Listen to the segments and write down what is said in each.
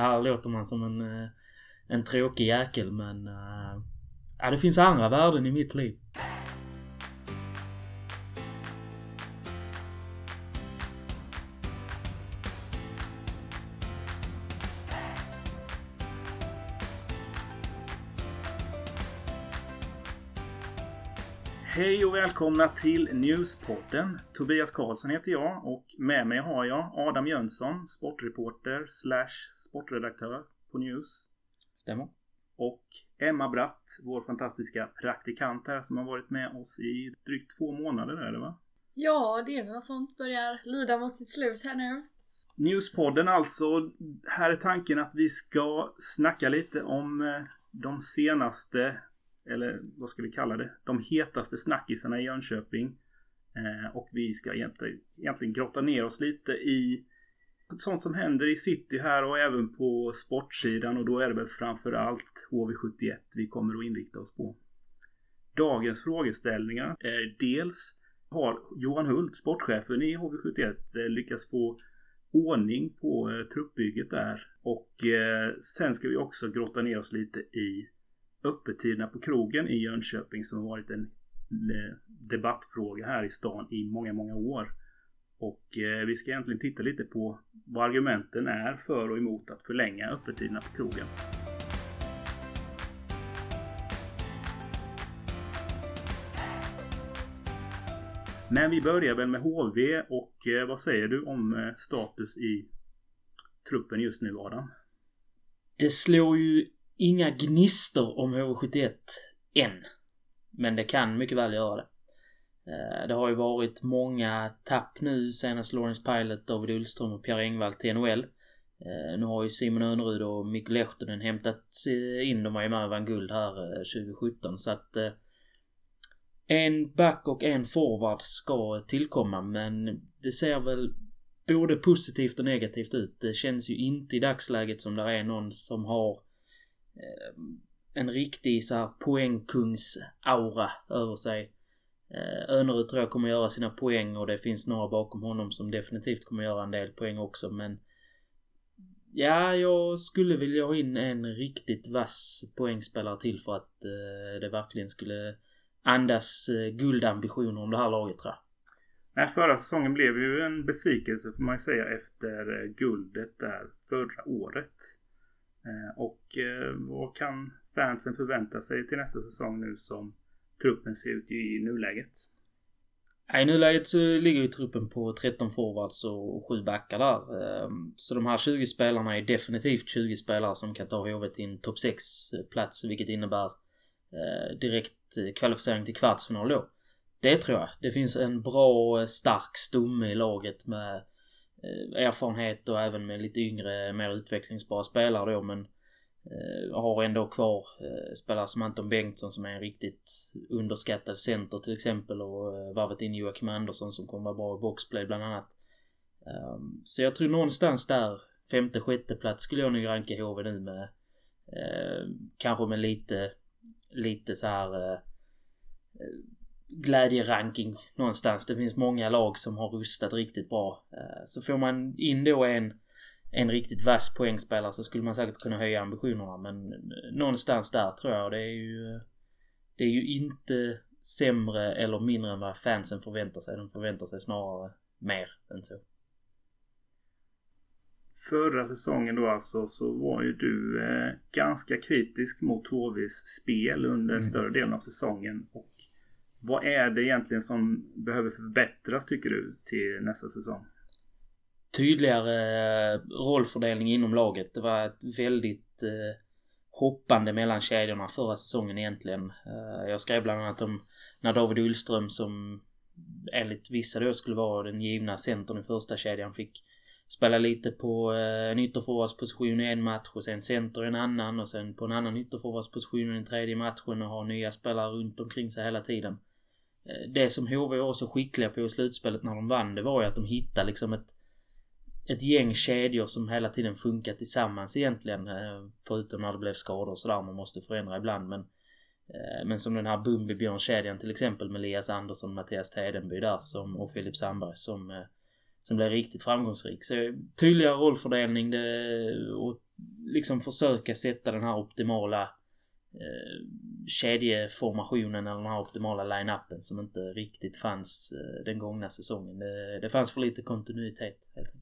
här låter man som en, eh, en tråkig jäkel men... Uh, ja, det finns andra värden i mitt liv. Hej och välkomna till Newspodden. Tobias Karlsson heter jag och med mig har jag Adam Jönsson, sportreporter slash sportredaktör på News. Stämmer. Och Emma Bratt, vår fantastiska praktikant här som har varit med oss i drygt två månader är det va? Ja, det är väl något sånt. Börjar lida mot sitt slut här nu. Newspodden alltså. Här är tanken att vi ska snacka lite om eh, de senaste eller vad ska vi kalla det, de hetaste snackisarna i Jönköping. Eh, och vi ska egentligen, egentligen grotta ner oss lite i sånt som händer i city här och även på sportsidan och då är det väl framförallt HV71 vi kommer att inrikta oss på. Dagens frågeställningar är dels har Johan Hult, sportchefen i HV71, eh, lyckats få ordning på eh, truppbygget där. Och eh, sen ska vi också grotta ner oss lite i öppettiderna på krogen i Jönköping som har varit en debattfråga här i stan i många, många år. Och eh, vi ska egentligen titta lite på vad argumenten är för och emot att förlänga öppettiderna på krogen. Men vi börjar väl med HV och eh, vad säger du om eh, status i truppen just nu Adam? Det slår ju inga gnistor om HV71 än. Men det kan mycket väl göra det. Eh, det har ju varit många tapp nu, senast Lawrence Pilot, David Ullström och Pierre Engvall till NHL. Eh, nu har ju Simon Önerud och Mikko Lehtonen hämtat eh, in, de har ju med och vann guld här 2017 så att en back och en forward ska tillkomma men det ser väl både positivt och negativt ut. Det känns ju inte i dagsläget som det är någon som har en riktig så här poängkungs-aura över sig. Eh, Önerud tror jag kommer göra sina poäng och det finns några bakom honom som definitivt kommer göra en del poäng också men Ja, jag skulle vilja ha in en riktigt vass poängspelare till för att eh, det verkligen skulle andas eh, guldambitioner om det här laget tror jag. Nej, förra säsongen blev ju en besvikelse får man ju säga efter eh, guldet där förra året. Eh, och eh, vad kan fansen förvänta sig till nästa säsong nu som truppen ser ut i nuläget? I nuläget så ligger ju truppen på 13 forwards och 7 backar där. Ehm, så de här 20 spelarna är definitivt 20 spelare som kan ta HV till en topp 6 eh, plats, vilket innebär eh, direkt eh, kvalificering till kvartsfinal då. Det tror jag. Det finns en bra, stark stomme i laget med erfarenhet och även med lite yngre, mer utvecklingsbara spelare då men eh, Eh, har ändå kvar eh, spelare som Anton Bengtsson som är en riktigt underskattad center till exempel och eh, varvet varvat in Joakim Andersson som kommer vara bra i boxplay bland annat. Ehm, så jag tror någonstans där, femte, sjätte plats skulle jag nog ranka HV nu med kanske med lite, lite så här glädjeranking någonstans. Det finns många lag som har rustat riktigt bra. Så får man in då en, en riktigt vass poängspelare så skulle man säkert kunna höja ambitionerna. Men någonstans där tror jag det är ju... Det är ju inte sämre eller mindre än vad fansen förväntar sig. De förväntar sig snarare mer än så. Förra säsongen då alltså så var ju du eh, ganska kritisk mot HVs spel under mm. större delen av säsongen. Och vad är det egentligen som behöver förbättras tycker du till nästa säsong? Tydligare eh, rollfördelning inom laget. Det var ett väldigt eh, hoppande mellan kedjorna förra säsongen egentligen. Eh, jag skrev bland annat om när David Ullström som enligt vissa då skulle vara den givna centern i första kedjan fick spela lite på eh, en ytterforwardsposition i en match och sen center i en annan och sen på en annan ytterforwardsposition i den tredje matchen och ha nya spelare runt omkring sig hela tiden. Det som HV var så skickliga på i slutspelet när de vann, det var ju att de hittade liksom ett ett gäng kedjor som hela tiden funkar tillsammans egentligen. Eh, förutom när det blev skador och sådär man måste förändra ibland. Men, eh, men som den här Bumbibjörn-kedjan till exempel med Elias Andersson, Mattias Tedenby där som, och Filip Sandberg som, eh, som blev riktigt framgångsrik. Så tydligare rollfördelning det, och liksom försöka sätta den här optimala eh, kedjeformationen eller den här optimala line-upen som inte riktigt fanns den gångna säsongen. Det, det fanns för lite kontinuitet helt enkelt.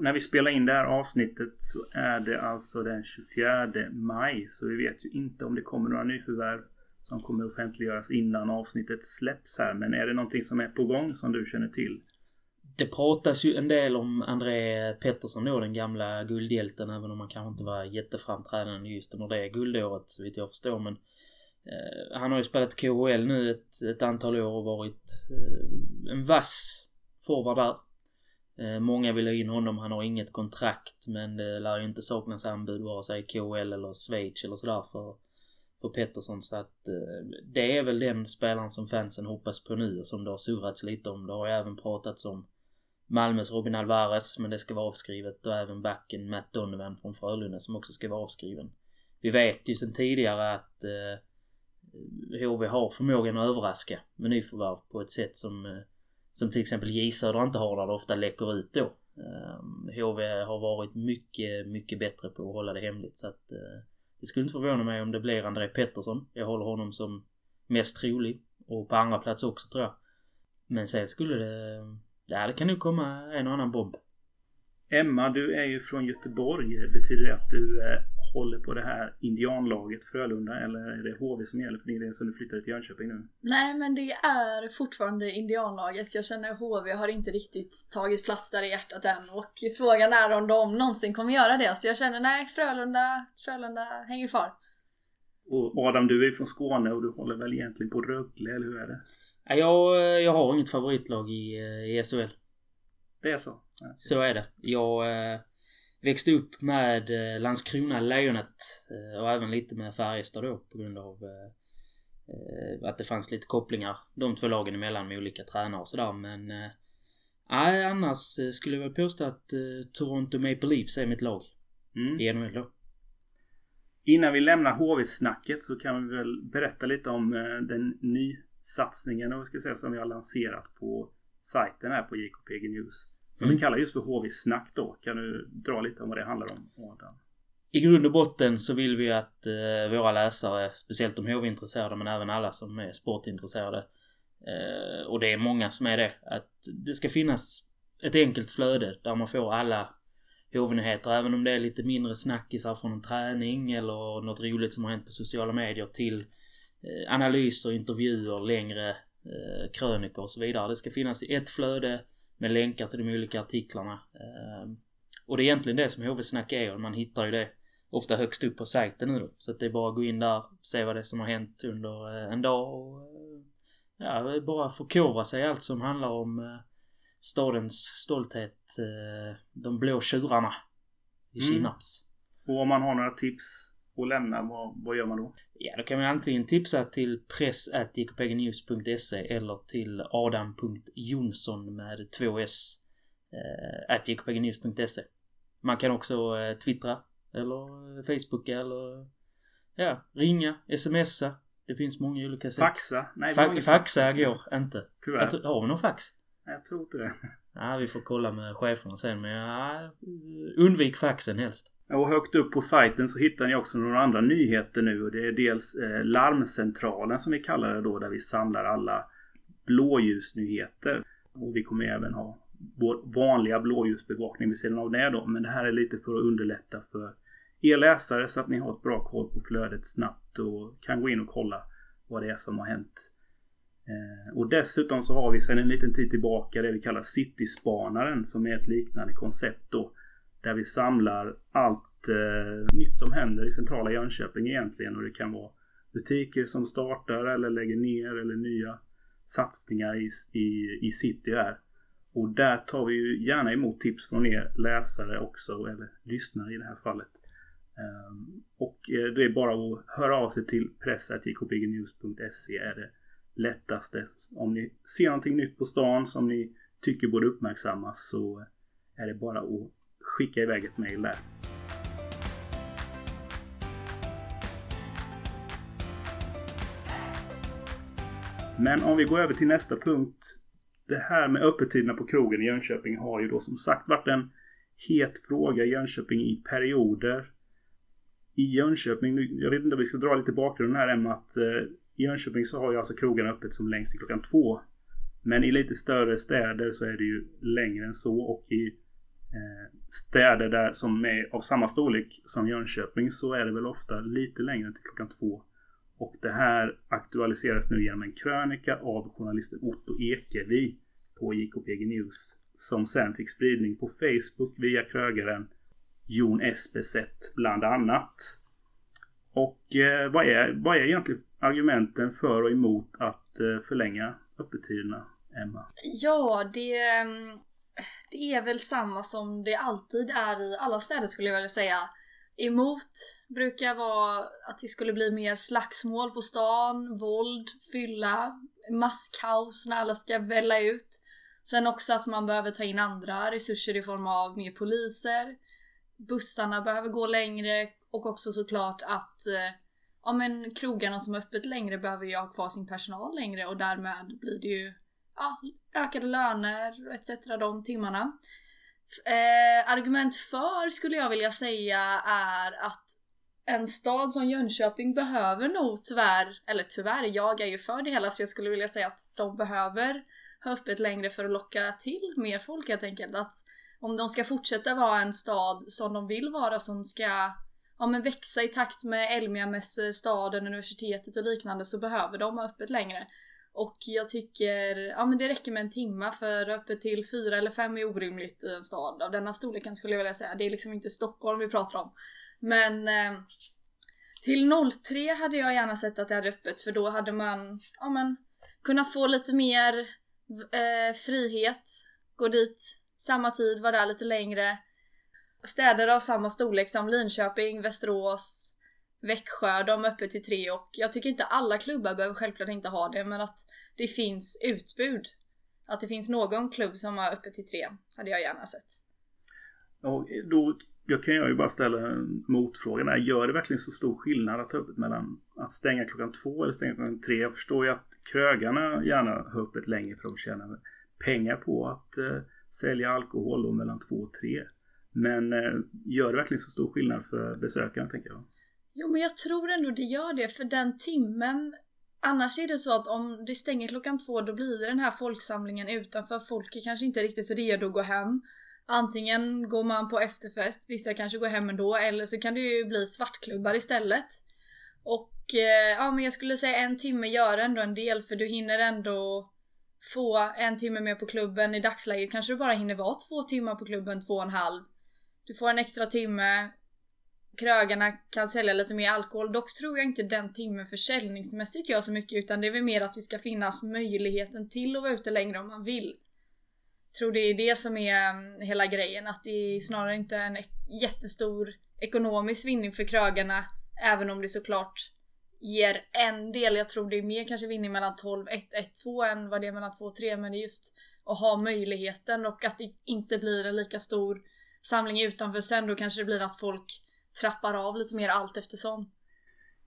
När vi spelar in det här avsnittet så är det alltså den 24 maj. Så vi vet ju inte om det kommer några nyförvärv som kommer offentliggöras innan avsnittet släpps här. Men är det någonting som är på gång som du känner till? Det pratas ju en del om André Pettersson då, den gamla guldhjälten, även om han kanske inte var jätteframträdande just under det guldåret, så vitt jag förstår. Men eh, han har ju spelat KHL nu ett, ett antal år och varit eh, en vass forward där. Eh, många vill ha in honom, han har inget kontrakt, men det lär ju inte saknas anbud vare sig i KHL eller Schweiz eller sådär för, för Pettersson. Så att eh, det är väl den spelaren som fansen hoppas på nu och som det har surrats lite om. Det har ju även pratats om Malmös Robin Alvarez, men det ska vara avskrivet och även backen Matt Donovan från Frölunda som också ska vara avskriven. Vi vet ju sedan tidigare att eh, HV har förmågan att överraska med nyförvärv på ett sätt som, eh, som till exempel J Söder inte har där det ofta läcker ut då. Ehm, HV har varit mycket, mycket bättre på att hålla det hemligt så att eh, det skulle inte förvåna mig om det blir André Pettersson. Jag håller honom som mest trolig och på andra plats också tror jag. Men sen skulle det Ja, det kan nog komma en och annan bomb. Emma, du är ju från Göteborg. Betyder det att du eh, håller på det här indianlaget Frölunda eller är det HV som gäller för din del sen du flyttade till Jönköping nu? Nej, men det är fortfarande indianlaget. Jag känner att HV har inte riktigt tagit plats där i hjärtat än och frågan är om de någonsin kommer göra det. Så jag känner nej, Frölunda, Frölunda hänger kvar. Och Adam, du är från Skåne och du håller väl egentligen på Rögle, eller hur är det? Jag, jag har inget favoritlag i, i SHL. Det är så? Så är det. Jag eh, växte upp med eh, Landskrona Lejonet eh, och även lite med Färjestad då på grund av eh, att det fanns lite kopplingar de två lagen emellan med olika tränare och sådär men Nej, annars skulle jag väl påstå att Toronto Maple Leafs är mitt lag. Mm. I NHL då. Innan vi lämnar HV-snacket så kan vi väl berätta lite om den ny satsningen ska säga, som vi har lanserat på sajten här på JKPG News. Som mm. vi kallar just för HV-snack då. Kan du dra lite om vad det handlar om Adam? I grund och botten så vill vi att eh, våra läsare, speciellt de HV-intresserade men även alla som är sportintresserade eh, och det är många som är det, att det ska finnas ett enkelt flöde där man får alla HV-nyheter, även om det är lite mindre snackisar från en träning eller något roligt som har hänt på sociala medier till Eh, analyser, intervjuer, längre eh, krönikor och så vidare. Det ska finnas i ett flöde med länkar till de olika artiklarna. Eh, och det är egentligen det som HV-snack är och man hittar ju det ofta högst upp på sajten nu då. Så att det är bara att gå in där, se vad det är som har hänt under en dag och ja, bara förkovra sig allt som handlar om stadens stolthet. De blå tjurarna i mm. Kinnarps. Och om man har några tips och lämna, vad, vad gör man då? Ja, då kan man antingen tipsa till press.jkpgnews.se eller till adam.jonsson med två s eh, jkpgnews.se. Man kan också eh, twittra eller facebooka eller ja, ringa, smsa. Det finns många olika sätt. Faxa? Nej, Fa faxa går inte. Tyvärr. Har vi någon fax? Jag tror inte det. Ja, vi får kolla med cheferna sen men ja, undvik faxen helst. Och högt upp på sajten så hittar ni också några andra nyheter nu. Och det är dels eh, Larmcentralen som vi kallar det då. Där vi samlar alla blåljusnyheter. Och vi kommer även ha vår vanliga blåljusbevakning vid sidan av det då. Men det här är lite för att underlätta för er läsare så att ni har ett bra koll på flödet snabbt och kan gå in och kolla vad det är som har hänt. Eh, och dessutom så har vi sedan en liten tid tillbaka det vi kallar Cityspanaren som är ett liknande koncept då. Där vi samlar allt eh, nytt som händer i centrala Jönköping egentligen. Och det kan vara butiker som startar eller lägger ner eller nya satsningar i, i, i city här. Och där tar vi ju gärna emot tips från er läsare också, eller lyssnare i det här fallet. Um, och eh, det är bara att höra av sig till press.jkpgnews.se är det lättaste. Om ni ser någonting nytt på stan som ni tycker borde uppmärksammas så är det bara att skicka iväg ett mail där. Men om vi går över till nästa punkt. Det här med öppettiderna på krogen i Jönköping har ju då som sagt varit en het fråga i Jönköping i perioder. i Jönköping, jag vet inte om vi ska dra lite bakgrund här Emma, att eh, i Jönköping så har ju alltså krogarna öppet som längst till klockan två. Men i lite större städer så är det ju längre än så och i Eh, städer där som är av samma storlek som Jönköping så är det väl ofta lite längre till klockan två. Och det här aktualiseras nu genom en krönika av journalisten Otto Ekevi på JKPG News. Som sen fick spridning på Facebook via krögaren Jon Espeset bland annat. Och eh, vad, är, vad är egentligen argumenten för och emot att eh, förlänga öppettiderna, Emma? Ja, det, ehm, det är väl samma som det alltid är i alla städer skulle jag vilja säga. Emot brukar vara att det skulle bli mer slagsmål på stan, våld, fylla, masskaos när alla ska välla ut. Sen också att man behöver ta in andra resurser i form av mer poliser. Bussarna behöver gå längre och också såklart att eh, ja men krogarna som är öppet längre behöver ju ha kvar sin personal längre och därmed blir det ju ja, ökade löner etc. de timmarna. Eh, argument för skulle jag vilja säga är att en stad som Jönköping behöver nog tyvärr, eller tyvärr, jag är ju för det hela så jag skulle vilja säga att de behöver ha öppet längre för att locka till mer folk helt enkelt. Att om de ska fortsätta vara en stad som de vill vara som ska ja, men växa i takt med Elmiamässor, staden, universitetet och liknande så behöver de ha öppet längre. Och jag tycker, ja men det räcker med en timma för öppet till fyra eller fem är orimligt i en stad av denna storleken skulle jag vilja säga. Det är liksom inte Stockholm vi pratar om. Men eh, till 03 hade jag gärna sett att det hade öppet för då hade man, ja men, kunnat få lite mer eh, frihet. Gå dit samma tid, vara där lite längre. Städer av samma storlek som Linköping, Västerås, Växjö, de är öppet till tre och jag tycker inte alla klubbar behöver självklart inte ha det men att det finns utbud. Att det finns någon klubb som har öppet till tre hade jag gärna sett. Och då jag kan jag ju bara ställa en motfråga. Gör det verkligen så stor skillnad att ha öppet mellan att stänga klockan två eller stänga klockan tre? Jag förstår ju att krögarna gärna har öppet längre för att tjäna pengar på att eh, sälja alkohol då mellan två och tre. Men eh, gör det verkligen så stor skillnad för besökarna tänker jag? Jo, men jag tror ändå det gör det, för den timmen Annars är det så att om det stänger klockan två då blir det den här folksamlingen utanför. Folk är kanske inte riktigt redo att gå hem. Antingen går man på efterfest, vissa kanske går hem ändå, eller så kan det ju bli svartklubbar istället. Och eh, ja, men jag skulle säga en timme gör ändå en del för du hinner ändå få en timme mer på klubben. I dagsläget kanske du bara hinner vara två timmar på klubben, två och en halv. Du får en extra timme, krögarna kan sälja lite mer alkohol. Dock tror jag inte den timmen försäljningsmässigt gör så mycket utan det är väl mer att det ska finnas möjligheten till att vara ute längre om man vill. Tror det är det som är mm, hela grejen, att det är snarare inte en jättestor ekonomisk vinning för krögarna även om det såklart ger en del. Jag tror det är mer kanske vinning mellan 12, 1, 1, 2 än vad det är mellan 2, 3 men det är just att ha möjligheten och att det inte blir en lika stor samling utanför sen då kanske det blir att folk trappar av lite mer allt eftersom.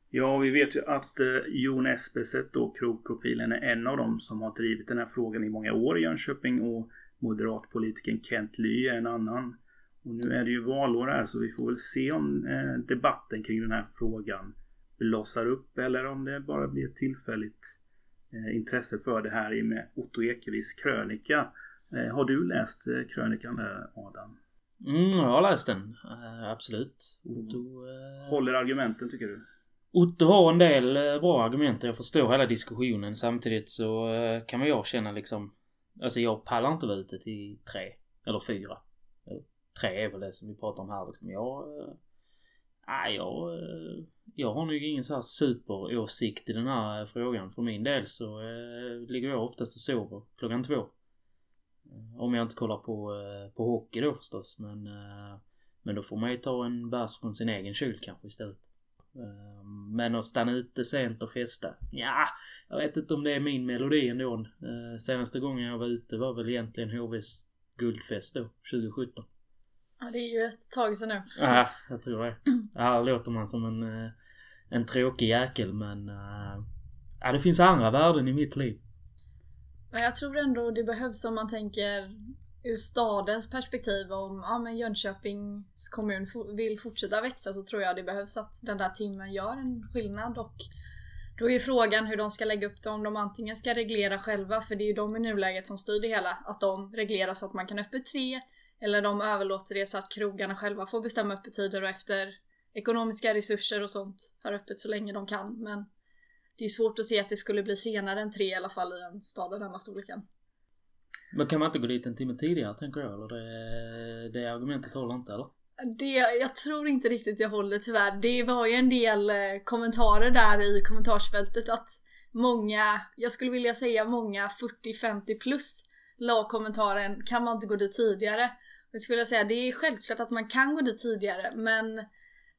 Ja, vi vet ju att eh, Jon Espeset då, krogprofilen, är en av dem som har drivit den här frågan i många år i Jönköping och moderatpolitiken Kent Ly är en annan. Och nu är det ju valår här så vi får väl se om eh, debatten kring den här frågan blossar upp eller om det bara blir ett tillfälligt eh, intresse för det här i och med Otto Ekevis krönika. Eh, har du läst eh, krönikan där Adam? Mm, jag har läst den. Uh, absolut. Otto... Uh... Håller argumenten tycker du? Otto har en del uh, bra argument jag förstår hela diskussionen. Samtidigt så kan man jag känna liksom... Alltså jag pallar inte vara ute till tre. Eller fyra. Tre är väl det som vi pratar om här liksom. Jag... Nej, jag... Jag har nog ingen så här superåsikt i den här frågan. För min del så ligger jag oftast och sover klockan två. Om jag inte kollar på, eh, på hockey då förstås. Men, eh, men då får man ju ta en bärs från sin egen kyl kanske istället. Eh, men att stanna ute sent och festa? Ja, jag vet inte om det är min melodi ändå. Senaste gången jag var ute var väl egentligen HVs guldfest då, 2017. Ja, det är ju ett tag sedan nu. Ja, jag tror det. Här låter man som en, en tråkig jäkel men... Ja, det finns andra värden i mitt liv. Men jag tror ändå det behövs om man tänker ur stadens perspektiv om ja, men Jönköpings kommun vill fortsätta växa så tror jag det behövs att den där timmen gör en skillnad och då är ju frågan hur de ska lägga upp det, om de antingen ska reglera själva, för det är ju de i nuläget som styr det hela, att de reglerar så att man kan öppet tre, eller de överlåter det så att krogarna själva får bestämma öppettider och efter ekonomiska resurser och sånt har öppet så länge de kan. Men det är svårt att se att det skulle bli senare än tre i alla fall i en stad av denna storleken. Men kan man inte gå dit en timme tidigare tänker jag? Eller det, det argumentet håller inte eller? Det, jag tror inte riktigt jag håller tyvärr. Det var ju en del eh, kommentarer där i kommentarsfältet att många, jag skulle vilja säga många 40-50 plus la kommentaren kan man inte gå dit tidigare? Jag skulle säga det är självklart att man kan gå dit tidigare men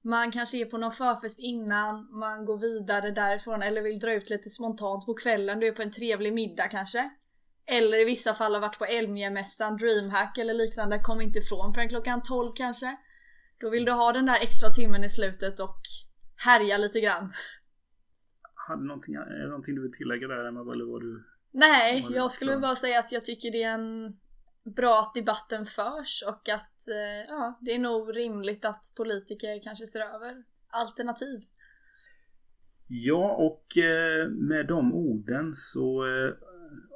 man kanske är på någon förfest innan, man går vidare därifrån eller vill dra ut lite spontant på kvällen, du är på en trevlig middag kanske. Eller i vissa fall har varit på Elmia-mässan, DreamHack eller liknande, kom inte ifrån förrän klockan 12 kanske. Då vill du ha den där extra timmen i slutet och härja lite grann. Hade någonting, är det någonting du vill tillägga där Emma, eller vad du... Nej, jag skulle bara säga att jag tycker det är en bra att debatten förs och att eh, ja, det är nog rimligt att politiker kanske ser över alternativ. Ja, och eh, med de orden så eh,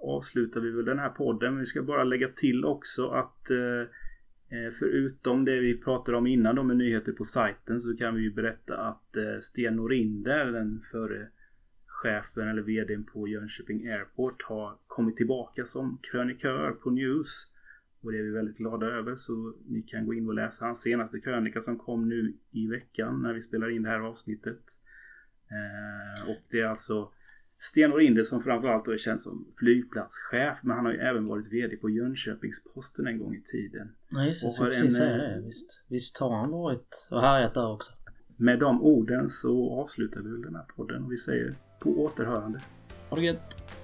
avslutar vi väl den här podden. Vi ska bara lägga till också att förutom det vi pratade om innan då med nyheter på sajten så kan vi ju berätta att Sten Norinder, den före chefen eller VDn på Jönköping Airport har kommit tillbaka som krönikör på News. Och det är vi väldigt glada över så ni kan gå in och läsa hans senaste krönika som kom nu i veckan när vi spelar in det här avsnittet. Eh, och det är alltså Sten Orinder som framförallt är känd som flygplatschef men han har ju även varit VD på Jönköpings-Posten en gång i tiden. Nej just det, så precis säga det. Visst, visst har han varit och härjat där också. Med de orden så avslutar vi den här podden och vi säger på återhörande. Ha det gött!